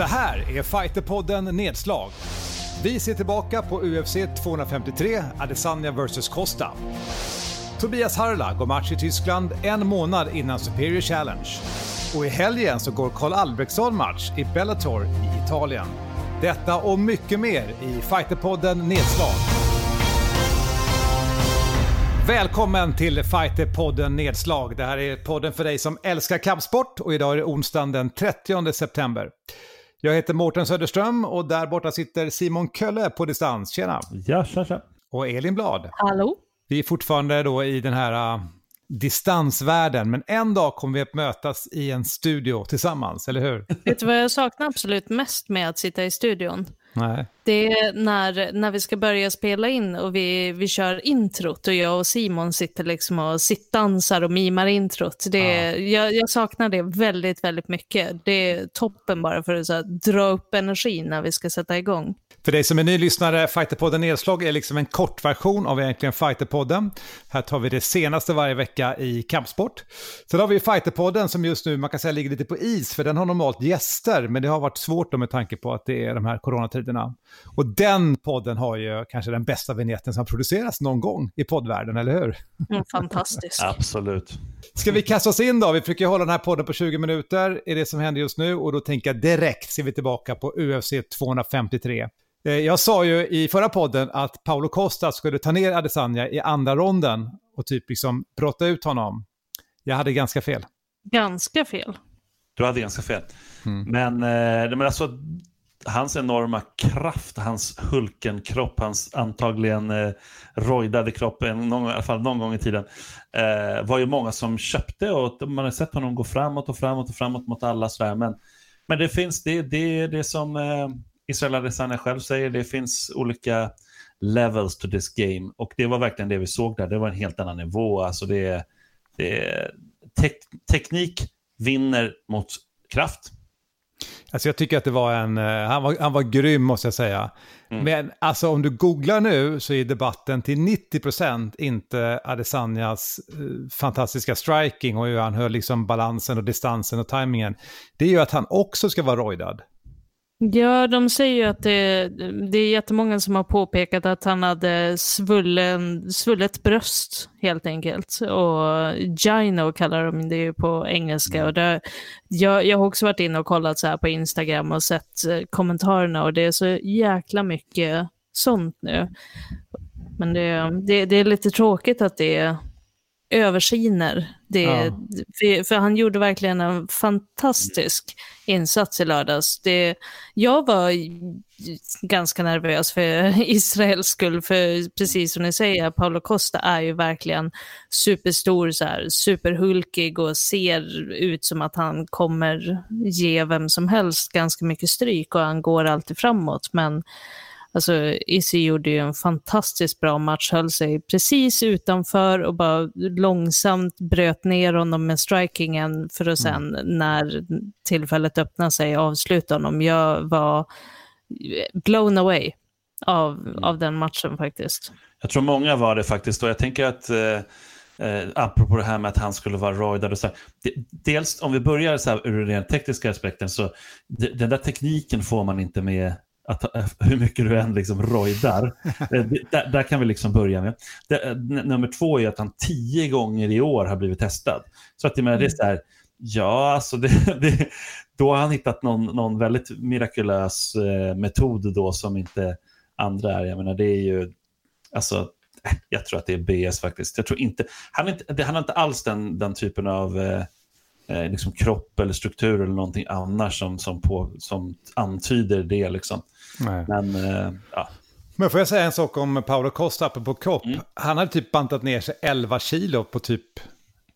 Det här är Fighterpodden Nedslag. Vi ser tillbaka på UFC 253, Adesanya vs Costa. Tobias Harla går match i Tyskland en månad innan Superior Challenge. Och i helgen så går Karl Albrektsson match i Bellator i Italien. Detta och mycket mer i Fighterpodden Nedslag. Välkommen till Fighterpodden Nedslag. Det här är podden för dig som älskar kampsport och idag är det onsdagen den 30 september. Jag heter Mårten Söderström och där borta sitter Simon Kölle på distans. Tjena! Ja, tja, tja. Och Elin Blad. Hallå? Vi är fortfarande då i den här uh, distansvärlden, men en dag kommer vi att mötas i en studio tillsammans, eller hur? Vet du vad jag saknar absolut mest med att sitta i studion? Nej. Det är när, när vi ska börja spela in och vi, vi kör introt och jag och Simon sitter liksom och sittdansar och mimar introt. Det, Ja. jag, jag saknar det väldigt, väldigt mycket. Det är toppen bara för att så här, dra upp energin när vi ska sätta igång. För dig som är ny lyssnare, Fighterpodden Nedslag är liksom en kortversion av egentligen Fighterpodden. Här tar vi det senaste varje vecka i kampsport. Sen har vi Fighterpodden som just nu, man kan säga, ligger lite på is, för den har normalt gäster, men det har varit svårt då med tanke på att det är de här coronatiderna. Och den podden har ju kanske den bästa vignetten som produceras någon gång i poddvärlden, eller hur? Mm, fantastiskt. Absolut. Ska vi kasta oss in då? Vi försöker hålla den här podden på 20 minuter, är det som händer just nu. Och då tänker jag direkt ser vi tillbaka på UFC 253. Eh, Jag sa ju i förra podden att Paolo Costa skulle ta ner Adesanya i andra ronden och typ liksom brotta ut honom. Jag hade ganska fel. Ganska fel. Du hade ganska fel. Mm. Men, eh, men alltså, hans enorma kraft, hans Hulken-kropp, hans antagligen eh, rojdade kropp, någon, i alla fall någon gång i tiden, eh, var ju många som köpte och man har sett honom gå framåt och framåt och framåt mot alla sådär. Men, men det finns, det, det, det som eh, Israel Adesanya själv säger, det finns olika levels to this game och det var verkligen det vi såg där. Det var en helt annan nivå. Alltså det, det, tek, teknik vinner mot kraft. Alltså jag tycker att det var en, eh, han var, han var grym måste jag säga. Mm. Men alltså om du googlar nu så är debatten till 90% inte Adesanyas eh, fantastiska striking och hur han höll liksom balansen och distansen och tajmingen. Det är ju att han också ska vara rojdad. Ja, de säger ju att det, det är jättemånga som har påpekat att han hade svullen, svullet bröst helt enkelt. Och gyno kallar de det ju på engelska. Och det, jag, jag har också varit inne och kollat så här på Instagram och sett eh, kommentarerna och det är så jäkla mycket sånt nu. Men det, det, det är lite tråkigt att det överskiner. Det, Ja. för, för han gjorde verkligen en fantastisk insats i lördags. Det, jag var ganska nervös för Israels skull, för precis som ni säger, Paolo Costa är ju verkligen superstor, så här, superhulkig och ser ut som att han kommer ge vem som helst ganska mycket stryk och han går alltid framåt. Men Alltså, Izzy gjorde ju en fantastiskt bra match, höll sig precis utanför och bara långsamt bröt ner honom med strikingen för att sen när tillfället öppnade sig avsluta honom. Jag var blown away av, av den matchen faktiskt. Jag tror många var det faktiskt och jag tänker att eh, eh, apropå det här med att han skulle vara rojdad och så här, de, dels om vi börjar så här, ur den tekniska aspekten så de, den där tekniken får man inte med att, hur mycket du än liksom rojdar. Eh, där, där kan vi liksom börja med. Det, eh, nummer två är att han tio gånger i år har blivit testad. Så att menar, det är så här, ja alltså det, det, då har han hittat någon, någon väldigt mirakulös eh, metod då som inte andra är. Jag menar det är ju, alltså eh, jag tror att det är BS faktiskt. Jag tror inte, han, är inte, han har inte alls den, den typen av eh, eh, liksom kropp eller struktur eller någonting annars som, som, på, som antyder det. Liksom. Nej. Men eh, ja, Men får jag säga en sak om Paolo Costa på kropp? Mm. Han hade typ bantat ner sig 11 kilo på typ,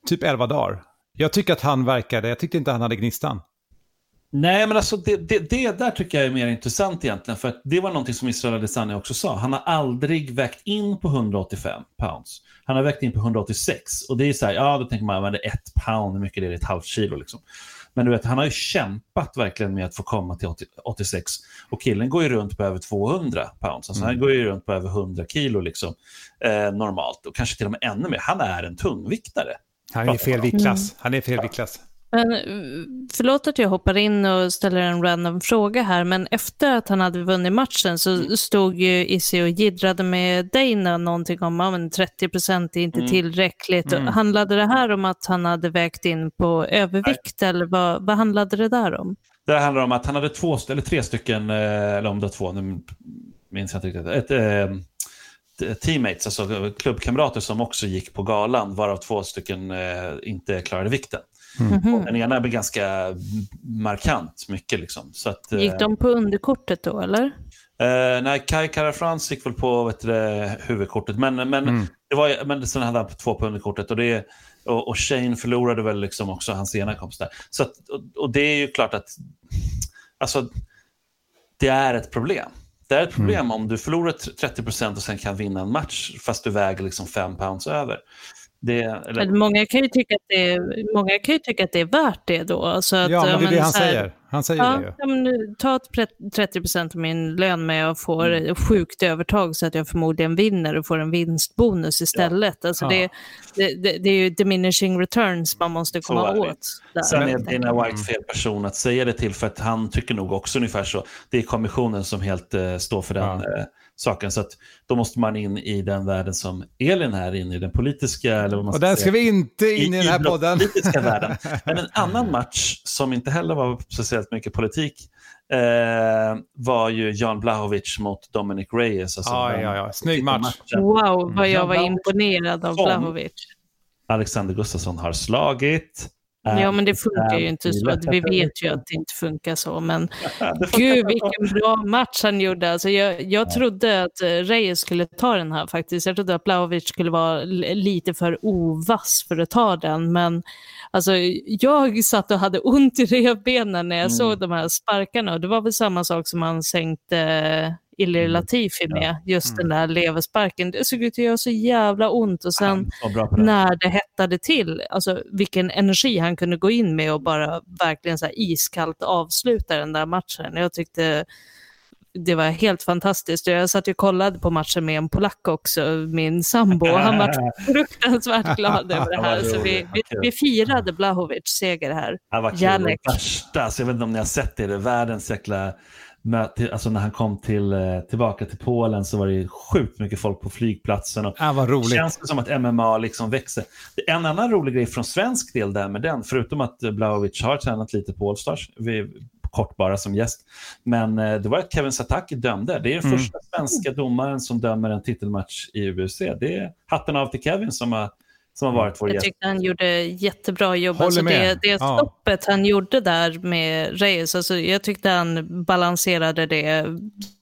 typ 11 dagar. Jag tycker att han verkade, jag tyckte inte han hade gnistan. Nej, men alltså det, det, det där tycker jag är mer intressant egentligen. För att det var någonting som Israel Adesanya också sa. Han har aldrig vägt in på 185 pounds. Han har vägt in på 186. Och det är så här, ja då tänker man, men det är ett pound, hur mycket är det? Ett halvt kilo liksom. Men du vet, han har ju kämpat verkligen med att få komma till 80, 86. Och killen går ju runt på över 200 pounds. Alltså han går ju runt på över 100 kilo liksom, eh, normalt. Och kanske till och med ännu mer. Han är en tungviktare. Han är fel viktklass. Han är fel viktklass. Men, förlåt att jag hoppar in och ställer en random fråga här, men efter att han hade vunnit matchen så Mm. stod ju Izzy och jiddrade med Dana någonting om att 30 procent är inte Mm. tillräckligt. Mm. Handlade det här om att han hade vägt in på övervikt eller vad, vad handlade det där om? Det handlar om att han hade två, eller tre stycken, eh, eller om det var två, nu minns jag inte riktigt. Ett, eh, teammates, alltså klubbkamrater som också gick på galan, varav två stycken eh, inte klarade vikten. Mhm. Den ena är ganska markant mycket. Liksom. Så att, eh, Gick de på underkortet då eller? Eh, nej, Kai Kara-France gick väl på vet du, huvudkortet, men, men, Mm. det var, men sen hade han två på underkortet. Och, det, och, och Shane förlorade väl liksom också hans ena kompis där. Så att, och, och det är ju klart att alltså, det är ett problem. Det är ett problem om du förlorar 30% och sen kan vinna en match fast du väger liksom fem pounds över. Det, eller, Men Många kan, ju tycka att det är, många kan ju tycka att det är värt det då. Så att, Ja, men det är det han här- säger. Han säger det Ja, ju. ja, men nu, ta ett pre- 30% av min lön men jag får Mm. sjukt övertag så att jag förmodligen vinner och får en vinstbonus istället. Alltså Ja. det, det, det, det är ju diminishing returns man måste Så komma är det. åt. Där. Sen är enkelt. White fel person att säga det till för att han tycker nog också ungefär så. Det är kommissionen som helt eh, står för den Ja. Saken. Så att då måste man in i den världen som Elin är inne i, den politiska. Eller vad man Och där ska säga, vi inte in i den här podden. idrottspolitiska världen. Men en annan match som inte heller var speciellt mycket politik eh, var ju Jan Blahovic mot Dominic Reyes. Alltså Ja, den ja, ja. Snygg match. matchen. Wow, vad jag Jan var imponerad av Blahovic. Alexander Gustafsson har slagit. Ja, men det funkar ju inte så. Vi vet ju att det inte funkar så. Men gud, vilken bra match han gjorde. Alltså, jag, jag trodde att eh, Reyes skulle ta den här faktiskt. Jag trodde att Blahovic skulle vara lite för ovass för att ta den. Men alltså, jag satt och hade ont i revbenen när jag Mm. såg de här sparkarna. Och det var väl samma sak som han sänkte Ilir Mm. Latifi med. Just den där leversparken. Det såg ut att göra så jävla ont. Och sen det. när det hettade till, alltså vilken energi han kunde gå in med och bara verkligen så iskallt avsluta den där matchen. Jag tyckte det var helt fantastiskt. Jag satt och kollade på matchen med en polack också, min sambo, han var fruktansvärt glad över det här. Så vi, vi, vi firade Blahovic seger här. Han var kul. Det värsta, alltså jag vet inte om ni har sett det, det är världens jäkla. Alltså när han kom till, eh, tillbaka till Polen så var det sjukt mycket folk på flygplatsen. Och Ja, vad det roligt. känns det som att MMA liksom växer. En annan rolig grej från svensk del där med den, förutom att Blahovic har tränat lite på Allstars, vi- kort bara som gäst, men eh, det var att Kevin Sataki dömde. Det är den Mm. första svenska domaren som dömer en titelmatch i UFC. Det är hatten av till Kevin som har, som har varit vår Jag gäst. tyckte han gjorde jättebra jobb. Håller Alltså det, med. det Ja. stoppet han gjorde där med Reyes, alltså jag tyckte han balanserade det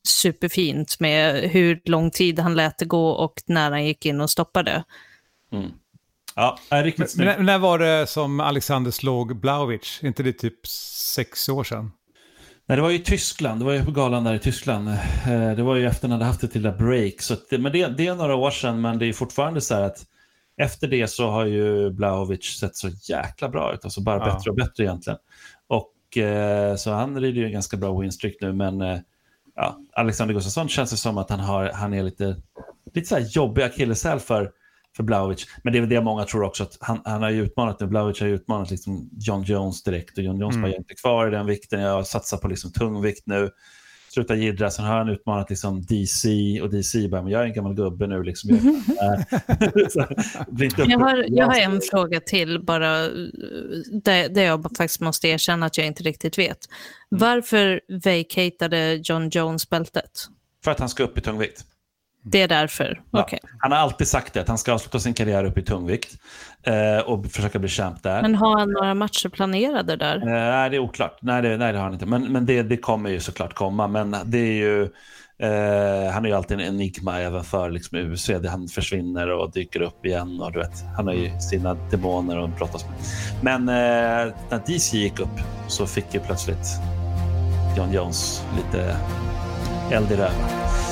superfint med hur lång tid han lät det gå och när han gick in och stoppade. Mm. Ja, är riktigt Men, snyggt. när var det som Alexander slog Blaovic? Inte det typ sex år sedan? Nej, det var ju i Tyskland, det var ju på galan där i Tyskland. Eh, Det var ju efter när han hade haft ett lilla break. Så att det, men det, det är några år sedan, men det är fortfarande så här att efter det så har ju Blahovic sett så jäkla bra ut. Alltså bara Ja. bättre och bättre egentligen. Och eh, så han rider ju en ganska bra winstreak nu, men eh, ja, Alexander Gustafsson känns det som att han, har, han är lite, lite så här jobbig akilleshäl för, för Blahovic. Men det är väl det många tror också, att han, han har ju utmanat nu. Blahovic har ju utmanat liksom John Jones direkt och John Jones Mm. var inte kvar i den vikten. Jag satsar på liksom tungvikt nu. Sluta jiddra. Sen har han utmanat liksom DC och DC bara, men jag är en gammal gubbe nu. Liksom. Jag, inte Jag har, jag har en fråga till bara, där, där jag faktiskt måste erkänna att jag inte riktigt vet. Varför vacatade John Jones bältet? För att han ska upp i tungvikt. Det är därför? Ja. Han har alltid sagt det, att han ska avsluta sin karriär upp i tungvikt eh, och försöka bli champ där. Men har han några matcher planerade där? Eh, nej, det är oklart. Nej, det, nej, det har han inte. Men, men det, det kommer ju såklart komma. Men det är ju, eh, han är ju alltid en enigma även för liksom, UFC. Han försvinner och dyker upp igen. Och, du vet, han har ju sina demoner att brottas med. Men eh, när DC gick upp så fick ju plötsligt John Jones lite eld i röven.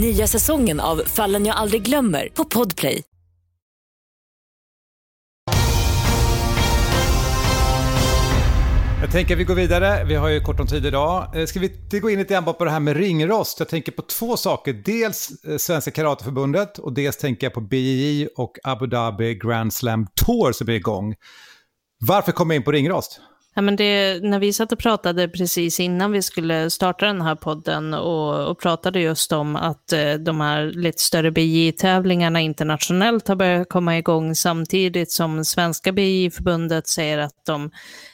Nya säsongen av Fallen jag aldrig glömmer på Podplay. Jag tänker att vi går vidare, vi har ju kort om tid idag. Eh, ska vi gå in lite grann på det här med ringrost? Jag tänker på två saker. Dels eh, Svenska Karateförbundet och dels tänker jag på BJJ och Abu Dhabi Grand Slam Tour som är igång. Varför kom jag in på ringrost? Ja, men det, när vi satt och pratade precis innan vi skulle starta den här podden och, och pratade just om att eh, de här lite större BJ-tävlingarna internationellt har börjat komma igång samtidigt som svenska BJ-förbundet säger att de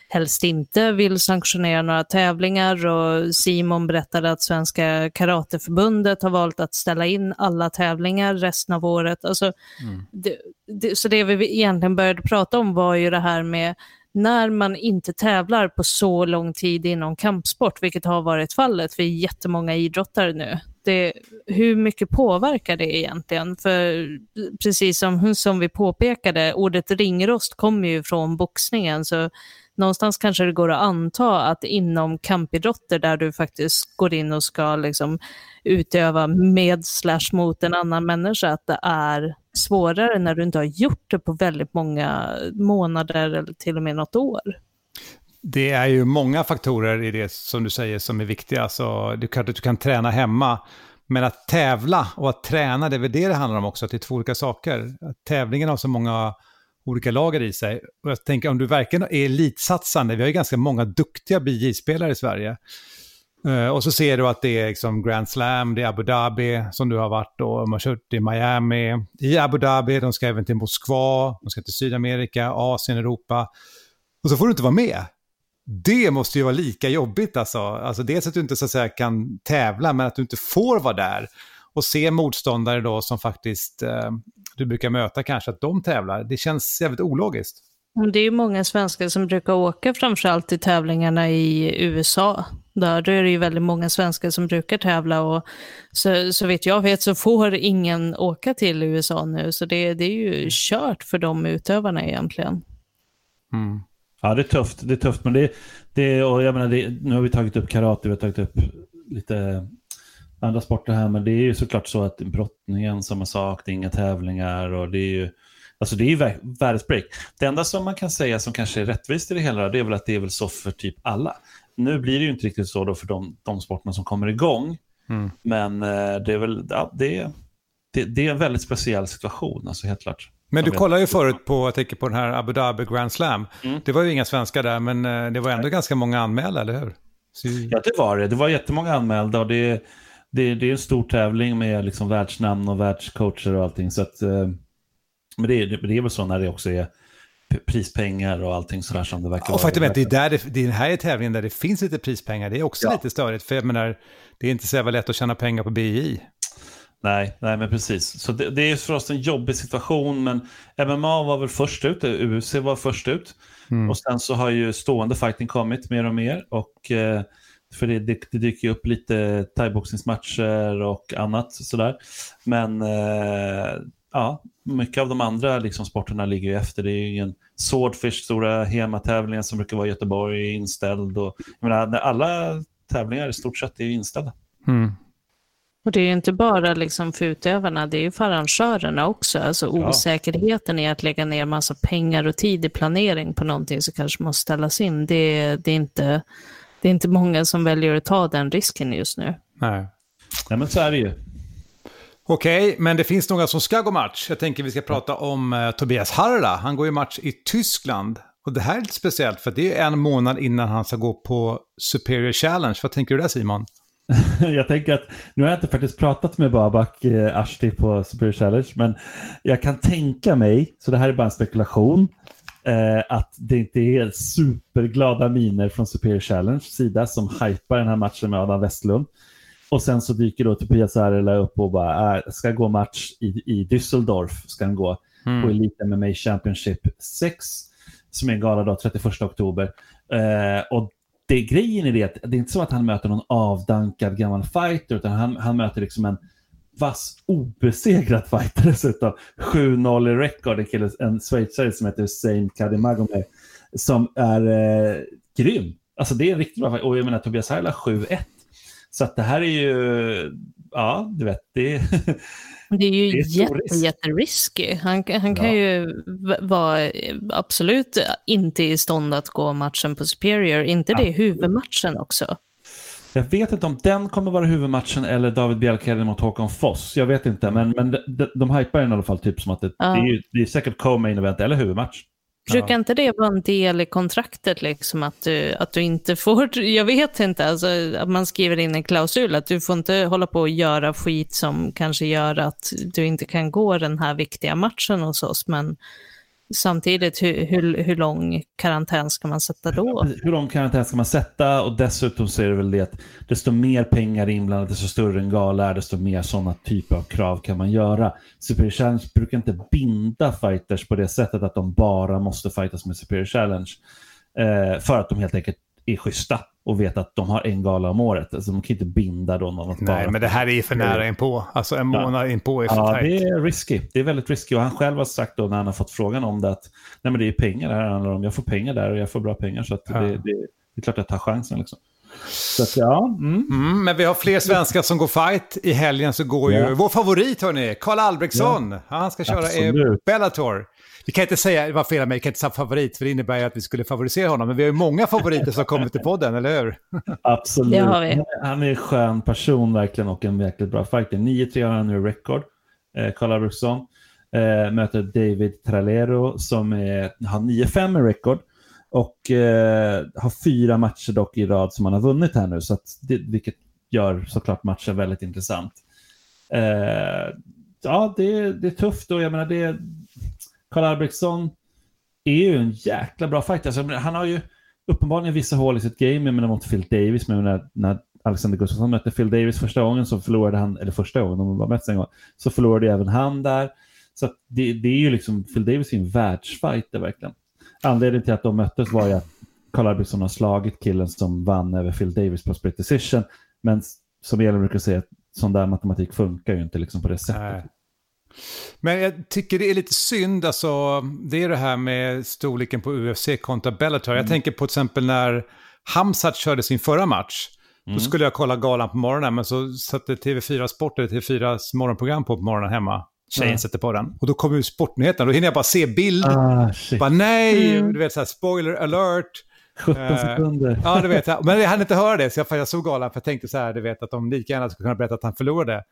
helst inte vill sanktionera några tävlingar och Simon berättade att Svenska Karateförbundet har valt att ställa in alla tävlingar resten av året. Alltså, mm. det, det, så det vi egentligen började prata om var ju det här med när man inte tävlar på så lång tid inom kampsport, vilket har varit fallet för jättemånga idrottare nu. Det, hur mycket påverkar det egentligen? För precis som, som vi påpekade, ordet ringrost kommer ju från boxningen, så någonstans kanske det går att anta att inom kampidrotter där du faktiskt går in och ska liksom utöva med slash mot en annan människa, att det är svårare när du inte har gjort det på väldigt många månader eller till och med något år. Det är ju många faktorer i det som du säger som är viktiga. Så du kan, du kan träna hemma, men att tävla och att träna, det är väl det det handlar om också, att det är två olika saker. Tävlingen har så många olika lager i sig. Och jag tänker om du verkligen är elitsatsande, vi har ju ganska många duktiga BJ-spelare i Sverige. Uh, och så ser du att det är liksom Grand Slam, det är Abu Dhabi som du har varit och man har kört i Miami, i Abu Dhabi, de ska även till Moskva, de ska till Sydamerika, Asien, Europa. Och så får du inte vara med. Det måste ju vara lika jobbigt alltså. alltså dels att du inte så att säga kan tävla, men att du inte får vara där. Och se motståndare då som faktiskt uh, du brukar möta kanske, att de tävlar. Det känns jävligt ologiskt. Det är ju många svenskar som brukar åka framförallt till tävlingarna i USA. Där är det ju väldigt många svenskar som brukar tävla och så, så vet jag vet så får ingen åka till USA nu. Så det, det är ju kört för de utövarna egentligen. Mm. Ja, det är tufft. Det är tufft, men det, det och jag menar, det, nu har vi tagit upp karate, vi har tagit upp lite andra sporter här, men det är ju såklart så att brottningen, samma sak, det är inga tävlingar och det är ju Alltså det är ju världsbreak. Det enda som man kan säga som kanske är rättvist i det hela, det är väl att det är väl så för typ alla. Nu blir det ju inte riktigt så då för de, de sporterna som kommer igång. Mm. Men eh, det är väl, ja, det, det, det, är en väldigt speciell situation, alltså helt klart. Men du kollade ju förut på, jag tänker på den här Abu Dhabi Grand Slam. Mm. Det var ju inga svenskar där, men eh, det var ändå ganska många anmälda, eller hur? Så... Ja, det var det. Det var jättemånga anmälda och det, det, det är en stor tävling med liksom världsnamn och världscoacher och allting. Så att, eh, men det, det, det är väl så när det också är prispengar och allting sådär som det verkar vara. Och faktum är att det är, där det, det är den här tävlingen där det finns lite prispengar. Det är också ja. lite störigt, för jag menar, det är inte så jävla lätt att tjäna pengar på BI. Nej, nej men precis. Så det, det är för oss en jobbig situation, men MMA var väl först ut, UFC var först ut. Mm. Och sen så har ju stående fighting kommit mer och mer. Och, eh, för det, det, det dyker ju upp lite thaiboxningsmatcher och annat sådär. Men eh, ja, mycket av de andra liksom, sporterna ligger ju efter. Det är ju en Swordfish, stora hematävlingen som brukar vara i Göteborg, inställd. Och, jag menar, alla tävlingar i stort sett är ju inställda. Mm. Och det är ju inte bara liksom för utövarna, det är ju för arrangörerna också. Alltså ja. osäkerheten i att lägga ner massa pengar och tid i planering på någonting som kanske måste ställas in. Det, det, är, inte, det är inte många som väljer att ta den risken just nu. Nej. Nej, men så är det ju. Okej, men det finns några som ska gå match. Jag tänker vi ska prata om uh, Tobias Harla. Han går ju match i Tyskland. Och det här är lite speciellt för det är en månad innan han ska gå på Superior Challenge. Vad tänker du där Simon? jag tänker att, nu har jag inte faktiskt pratat med Babak eh, Ashti på Superior Challenge, men jag kan tänka mig, så det här är bara en spekulation, eh, att det inte är superglada miner från Superior Challenge sida som hypar den här matchen med Adam Westlund. Och sen så dyker då Tobias Arela upp och bara, äh, ska gå match i, i Düsseldorf, ska han gå mm. på Elite MMA Championship 6, som är en gala då 31 oktober. Eh, och det grejen är det att det är inte så att han möter någon avdankad gammal fighter, utan han, han möter liksom en vass obesegrad fighter dessutom. 7-0 i record, en, kille, en schweizare som heter Hussein Kadimagomeh som är eh, grym. Alltså det är en riktigt bra fight. Och jag menar Tobias Harla 7-1. Så att det här är ju, ja du vet, det är... Det är ju Det är jätte, risk. jätterisky. Han, han kan Ja. ju vara absolut inte i stånd att gå matchen på Superior. Inte det Absolut. huvudmatchen också. Jag vet inte om den kommer vara huvudmatchen eller David Bjelkheden mot Håkan Foss. Jag vet inte, men, men de, de, de hypar den i alla fall typ som att det, Ja. det, är, ju- det är säkert co-main event eller huvudmatch. Brukar inte det vara en del i kontraktet, liksom, att, du, att du inte får, jag vet inte, alltså, att man skriver in en klausul att du får inte hålla på och göra skit som kanske gör att du inte kan gå den här viktiga matchen hos oss, men samtidigt, hur, hur, hur lång karantän ska man sätta då? Hur lång karantän ska man sätta? Och dessutom så är det väl det att desto mer pengar inblandat, desto större en gala är, desto mer sådana typer av krav kan man göra. Superior Challenge brukar inte binda fighters på det sättet att de bara måste fightas med Superior Challenge. Eh, för att de helt enkelt är schyssta och vet att de har en gala om året. Alltså de kan inte binda då någon att Nej, bara... men det här är ju för nära inpå. Alltså en Ja. månad inpå är för Ja, tajt. det är risky. Det är väldigt risky. Och han själv har sagt då när han har fått frågan om det att nej, men det är pengar det här handlar om. Jag får pengar där och jag får bra pengar. Så att Ja. det, det, det är klart jag tar chansen. Liksom. Så att, ja, mm. Mm, men vi har fler svenskar som går fight. I helgen så går ju Ja. vår favorit, hörni, Karl Albrektsson. Han ska köra Absolut. Bellator. Vi kan inte säga, det var fel av mig, vi kan inte säga favorit, för det innebär ju att vi skulle favorisera honom. Men vi har ju många favoriter som kommer till podden, eller hur? absolut. Det har vi. Han är en skön person verkligen och en verkligt bra fighter. 9-3 har han nu i record. Eh, Karl Albrektsson eh, möter David Tralero som är, har 9-5 i record. Och eh, har fyra matcher dock i rad som han har vunnit här nu. Så att det, vilket gör såklart matchen väldigt intressant. Eh, ja, det, det är tufft och jag menar det... Karl Albrektsson är ju en jäkla bra fighter. Alltså, han har ju uppenbarligen vissa hål i sitt game. Jag menar mot Phil Davis, men när, när Alexander Gustafsson mötte Phil Davis första gången så förlorade han, eller första gången, de var mötts en gång, så förlorade även han där. Så att det, det är ju liksom, Phil Davis är en världsfighter verkligen. Anledningen till att de möttes var ju att Karl Albrektsson har slagit killen som vann över Phil Davis på split decision. Men som Elin brukar säga, sån där matematik funkar ju inte liksom på det sättet. Nej. Men jag tycker det är lite synd, alltså, det är det här med storleken på UFC kontra Bellator. Jag tänker på till exempel när Hamzat körde sin förra match. Då skulle jag kolla galan på morgonen, men så satte TV4 Sport, eller TV4s morgonprogram på på morgonen hemma. Tjejen Ja. sätter på den. Och då kommer ju sportnyheterna, då hinner jag bara se bild. Ah, shit. Bara nej, Mm. du vet så här, spoiler alert. 17 Eh, sekunder. Ja, det vet. Men jag hann inte höra det, så jag, jag såg galan för jag tänkte så här, du vet att de lika gärna skulle kunna berätta att han förlorade.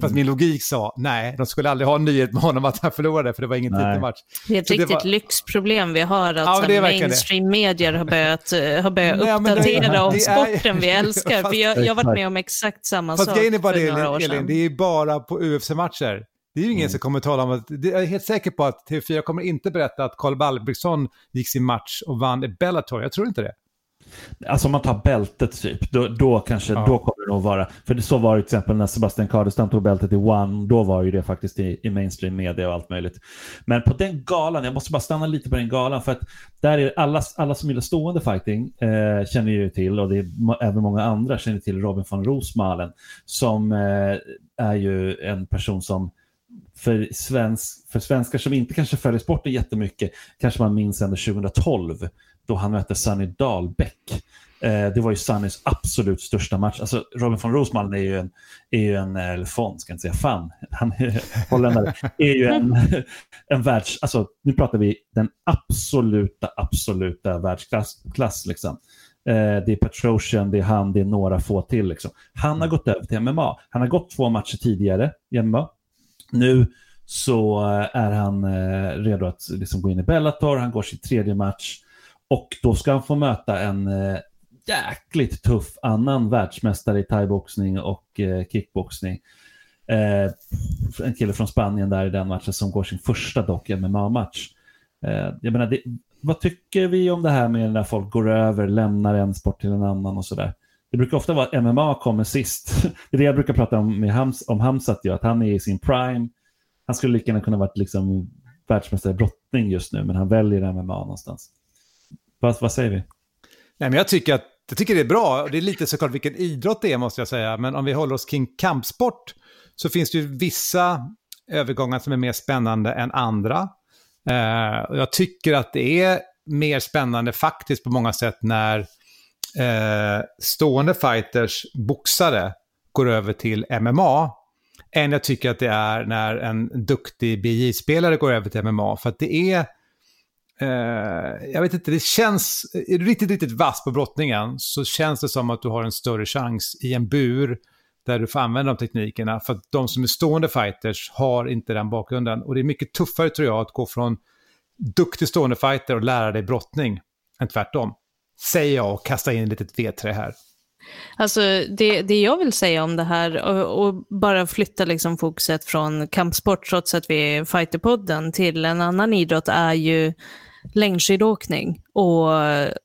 Fast min logik sa, nej, de skulle aldrig ha en nyhet med honom att han förlorade, för det var ingen titelmatch. Det är ett Så riktigt var- lyxproblem vi har, att Ja, mainstream-medier har börjat, eh, har börjat Nej, men det- uppdatera om det är- sporten vi älskar. För jag, jag har varit med om exakt samma Fast sak är bara för det, några år Elin, sedan. det är bara på UFC-matcher. Det är ju ingen som kommer tala om att, det- jag är helt säker på att TV4 kommer inte berätta att Karl Albrektsson gick sin match och vann i Bellator. Jag tror inte det. Alltså om man tar bältet typ, då, då kanske, Ja. då kommer det nog vara, för det, så var det till exempel när Sebastian Kardestam tog bältet i One, då var ju det faktiskt i, i mainstream media och allt möjligt. Men på den galan, jag måste bara stanna lite på den galan, för att där är alla, alla som gillar stående fighting eh, känner ju till, och det är även många andra känner till Robin von Rosmalen, som eh, är ju en person som för, svensk, för svenskar som inte kanske följer sporten jättemycket, kanske man minns ändå 2012, då han mötte Sunny Dahlbäck. Eh, det var ju Sunnys absolut största match. Alltså, Robin von Rosmalen är ju en, är ju en eh, eller von, ska jag inte säga fan, han är holländare, är ju en, en världs... Alltså, nu pratar vi den absoluta, absoluta världsklass. Klass, liksom. Eh, det är Petrosian, det är han, det är några få till. Liksom. Han har gått över till MMA. Han har gått två matcher tidigare i MMA. Nu så eh, är han eh, redo att liksom gå in i Bellator. Han går sin tredje match. Och då ska han få möta en eh, jäkligt tuff annan världsmästare i thaiboxning och eh, kickboxning. Eh, en kille från Spanien där i den matchen som går sin första dock MMA-match. Eh, jag menar, det, vad tycker vi om det här med när folk går över, lämnar en sport till en annan och sådär? Det brukar ofta vara att MMA kommer sist. Det är det jag brukar prata om med Hams, om Hamzat, ju, att han är i sin prime. Han skulle lika gärna kunna varit liksom världsmästare i brottning just nu, men han väljer MMA någonstans. Vad, vad säger vi? Nej, men jag tycker att jag tycker det är bra. Det är lite såklart vilken idrott det är måste jag säga. Men om vi håller oss kring kampsport så finns det ju vissa övergångar som är mer spännande än andra. Eh, jag tycker att det är mer spännande faktiskt på många sätt när eh, stående fighters, boxare, går över till MMA än jag tycker att det är när en duktig BJ-spelare går över till MMA. För att det är, Eh, jag vet inte, det känns, är du riktigt, riktigt vass på brottningen så känns det som att du har en större chans i en bur där du får använda de teknikerna. För att de som är stående fighters har inte den bakgrunden. Och det är mycket tuffare tror jag att gå från duktig stående fighter och lära dig brottning än tvärtom. Säger jag och kastar in ett litet vedträ här. Alltså det, det jag vill säga om det här och, och, bara flytta liksom fokuset från kampsport trots att vi är fighterpodden till en annan idrott är ju längdskidåkning och,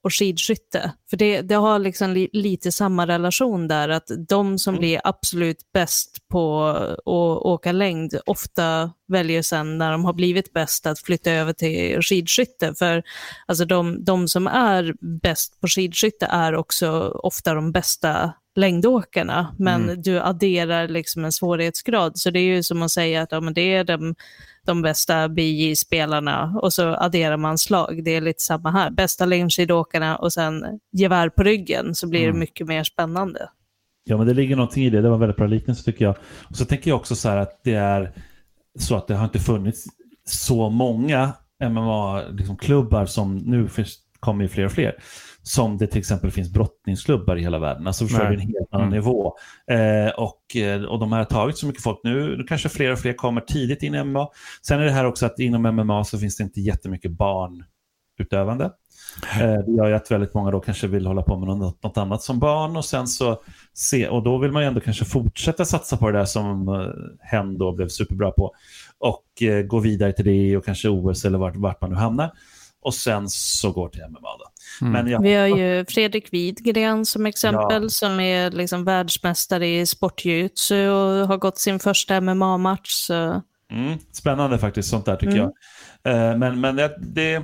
och skidskytte. För det, det har liksom li, lite samma relation där, att de som mm. blir absolut bäst på att åka längd ofta väljer sen när de har blivit bäst att flytta över till skidskytte. För alltså de, de som är bäst på skidskytte är också ofta de bästa längdåkarna, men mm. du adderar liksom en svårighetsgrad. Så det är ju som att säga att ja, men det är de, de bästa BJ-spelarna och så adderar man slag. Det är lite samma här. Bästa längdskidåkarna och sen gevär på ryggen så blir det mm. mycket mer spännande. Ja, men det ligger någonting i det. Det var väldigt bra liknelse tycker jag. Och så tänker jag också så här att det är så att det har inte funnits så många MMA-klubbar liksom, som nu kommer fler och fler som det till exempel finns brottningsklubbar i hela världen. Alltså förstår en helt annan mm. nivå. Eh, och, eh, och de har tagit så mycket folk nu. Nu kanske fler och fler kommer tidigt in i MMA. Sen är det här också att inom MMA så finns det inte jättemycket barnutövande. Eh, det gör ju att väldigt många då kanske vill hålla på med något, något annat som barn och sen så se, och då vill man ju ändå kanske fortsätta satsa på det där som eh, hen då blev superbra på och eh, gå vidare till det och kanske OS eller vart, vart man nu hamnar och sen så går till MMA. Då. Mm. Men jag... Vi har ju Fredrik Widgren som exempel ja. som är liksom världsmästare i sportjutsu och har gått sin första MMA-match. Så... Mm. Spännande faktiskt, sånt där tycker mm. jag. Men, men, det, det,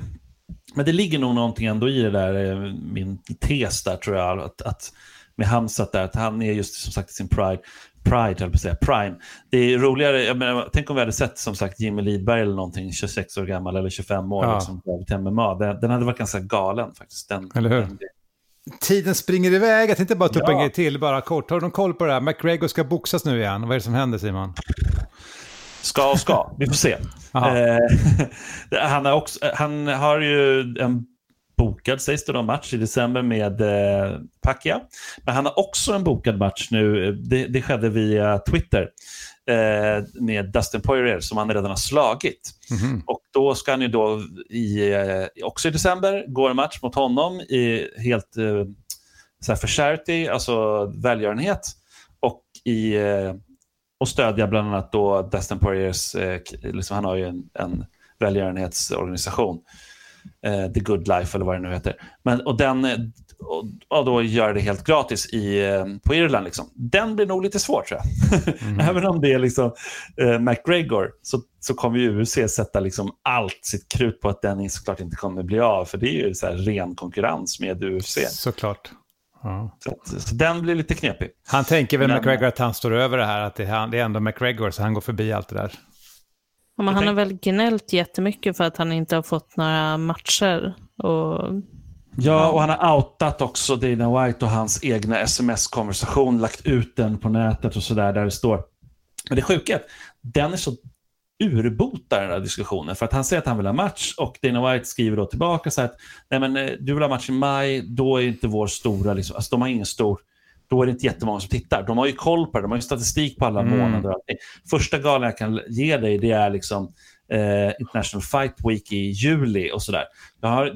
men det ligger nog någonting ändå i det där, eh, min tes där tror jag, att, att med Hamsat där, att han är just som sagt i sin pride. Pride, höll på att säga, Prime. Det är roligare, jag menar, tänk om vi hade sett som sagt Jimmy Lidberg eller någonting, 26 år gammal eller 25 år, ja. liksom, till MMA. Den, den hade varit ganska galen faktiskt. Den, eller hur? Den, Tiden springer iväg, jag tänkte bara ta upp ja. en grej till, bara kort. Har du någon koll på det här? McGregor ska boxas nu igen, vad är det som händer Simon? Ska och ska, vi får se. eh, han, har också, han har ju en bokad, sägs det då, match i december med eh, Pacquiao. Men han har också en bokad match nu, det, det skedde via Twitter, eh, med Dustin Poirier som han redan har slagit. Mm -hmm. Och då ska han ju då, i, eh, också i december, gå en match mot honom i helt eh, så här för charity, alltså välgörenhet. Och, i, eh, och stödja bland annat då Dustin Poiriers, eh, liksom, han har ju en, en välgörenhetsorganisation eh, The Good Life eller vad det nu heter. Men, och den, och, och då gör det helt gratis i, eh, på Irland. Liksom. Den blir nog lite svår tror jag. Mm. Även om det är liksom, eh, McGregor så, så kommer ju UFC sätta liksom allt sitt krut på att den såklart inte kommer bli av. För det är ju så ren konkurrens med UFC. Såklart. Ja. Så, så, den blir lite knepig. Han tänker väl Men, McGregor att han står över det här, att det, det är ändå McGregor så han går förbi allt det där. Men han har väl gnällt jättemycket för att han inte har fått några matcher. Och... Ja, och han har outat också Dana White och hans egna sms-konversation, lagt ut den på nätet och sådär, där det står. Men det sjuka är att den är så urbota den här diskussionen. För att han säger att han vill ha match och Dana White skriver då tillbaka så att Nej, men, eh, du vill ha match i maj, då är inte vår stora, liksom, alltså, de har ingen stor då är det inte jättemånga som tittar. De har ju koll på det, de har ju statistik på alla mm. månader. Första galan jag kan ge dig det är liksom eh, International Fight Week i juli och sådär.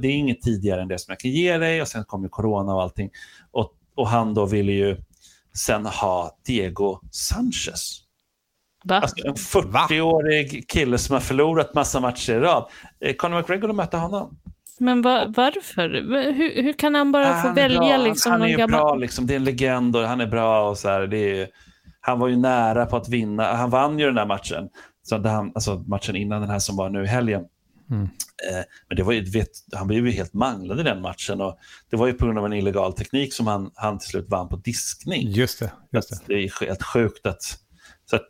det är inget tidigare än det som jag kan ge dig och sen kommer corona och allting. Och, och han då ville ju sen ha Diego Sanchez. Alltså en 40-årig kille som har förlorat massa matcher i rad. Eh, Conor McGregor mötte honom. Men va, varför? Hur, hur, kan han bara få han välja? Liksom, han, han är gammal... bra, liksom, det är en legend och han är bra. Och så här, det är, han var ju nära på att vinna. Han vann ju den där matchen. Så han, alltså matchen innan den här som var nu i helgen. Mm. Eh, men det var ju, vet, han blev ju helt manglad i den matchen. Och det var ju på grund av en illegal teknik som han, han till slut vann på diskning. Just det. Just det. det är helt sjukt att... Så att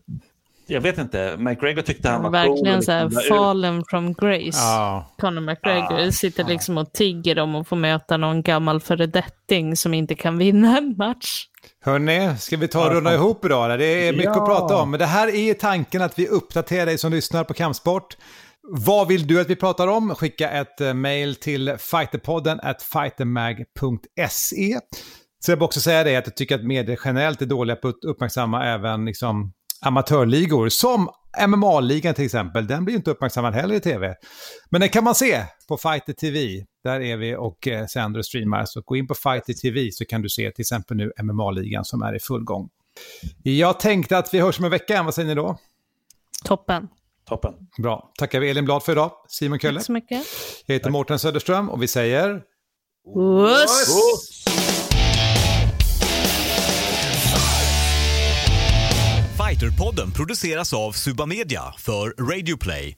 jag vet inte, McGregor tyckte han var Verkligen cool. så här, liksom, fallen from grace. Ja. Conor McGregor sitter liksom och tigger om att få möta någon gammal föredetting som inte kan vinna en match. Hörni, ska vi ta och runda ihop idag? Det är mycket Ja. att prata om. Men det här är tanken att vi uppdaterar dig som lyssnar på Kampsport. Vad vill du att vi pratar om? Skicka ett eh, mail till fighterpodden at fightermag.se. Så jag vill också säga det att jag tycker att medier generellt är dåliga på att uppmärksamma även liksom, amatörligor. Som MMA-ligan till exempel, den blir inte uppmärksammad heller i tv. Men den kan man se på Fighter TV. Där är vi och eh, sänder och streamar. Så gå in på Fighter TV så kan du se till exempel nu MMA-ligan som är i full gång. Jag tänkte att vi hörs om en vecka, vad säger ni då? Toppen. Toppen. Bra, tackar vi Elin Blad för idag. Simon Kölle. Tack så mycket. Jag heter Mårten Söderström och vi säger... Puss! Fighterpodden produceras av Suba Media för Radio Play.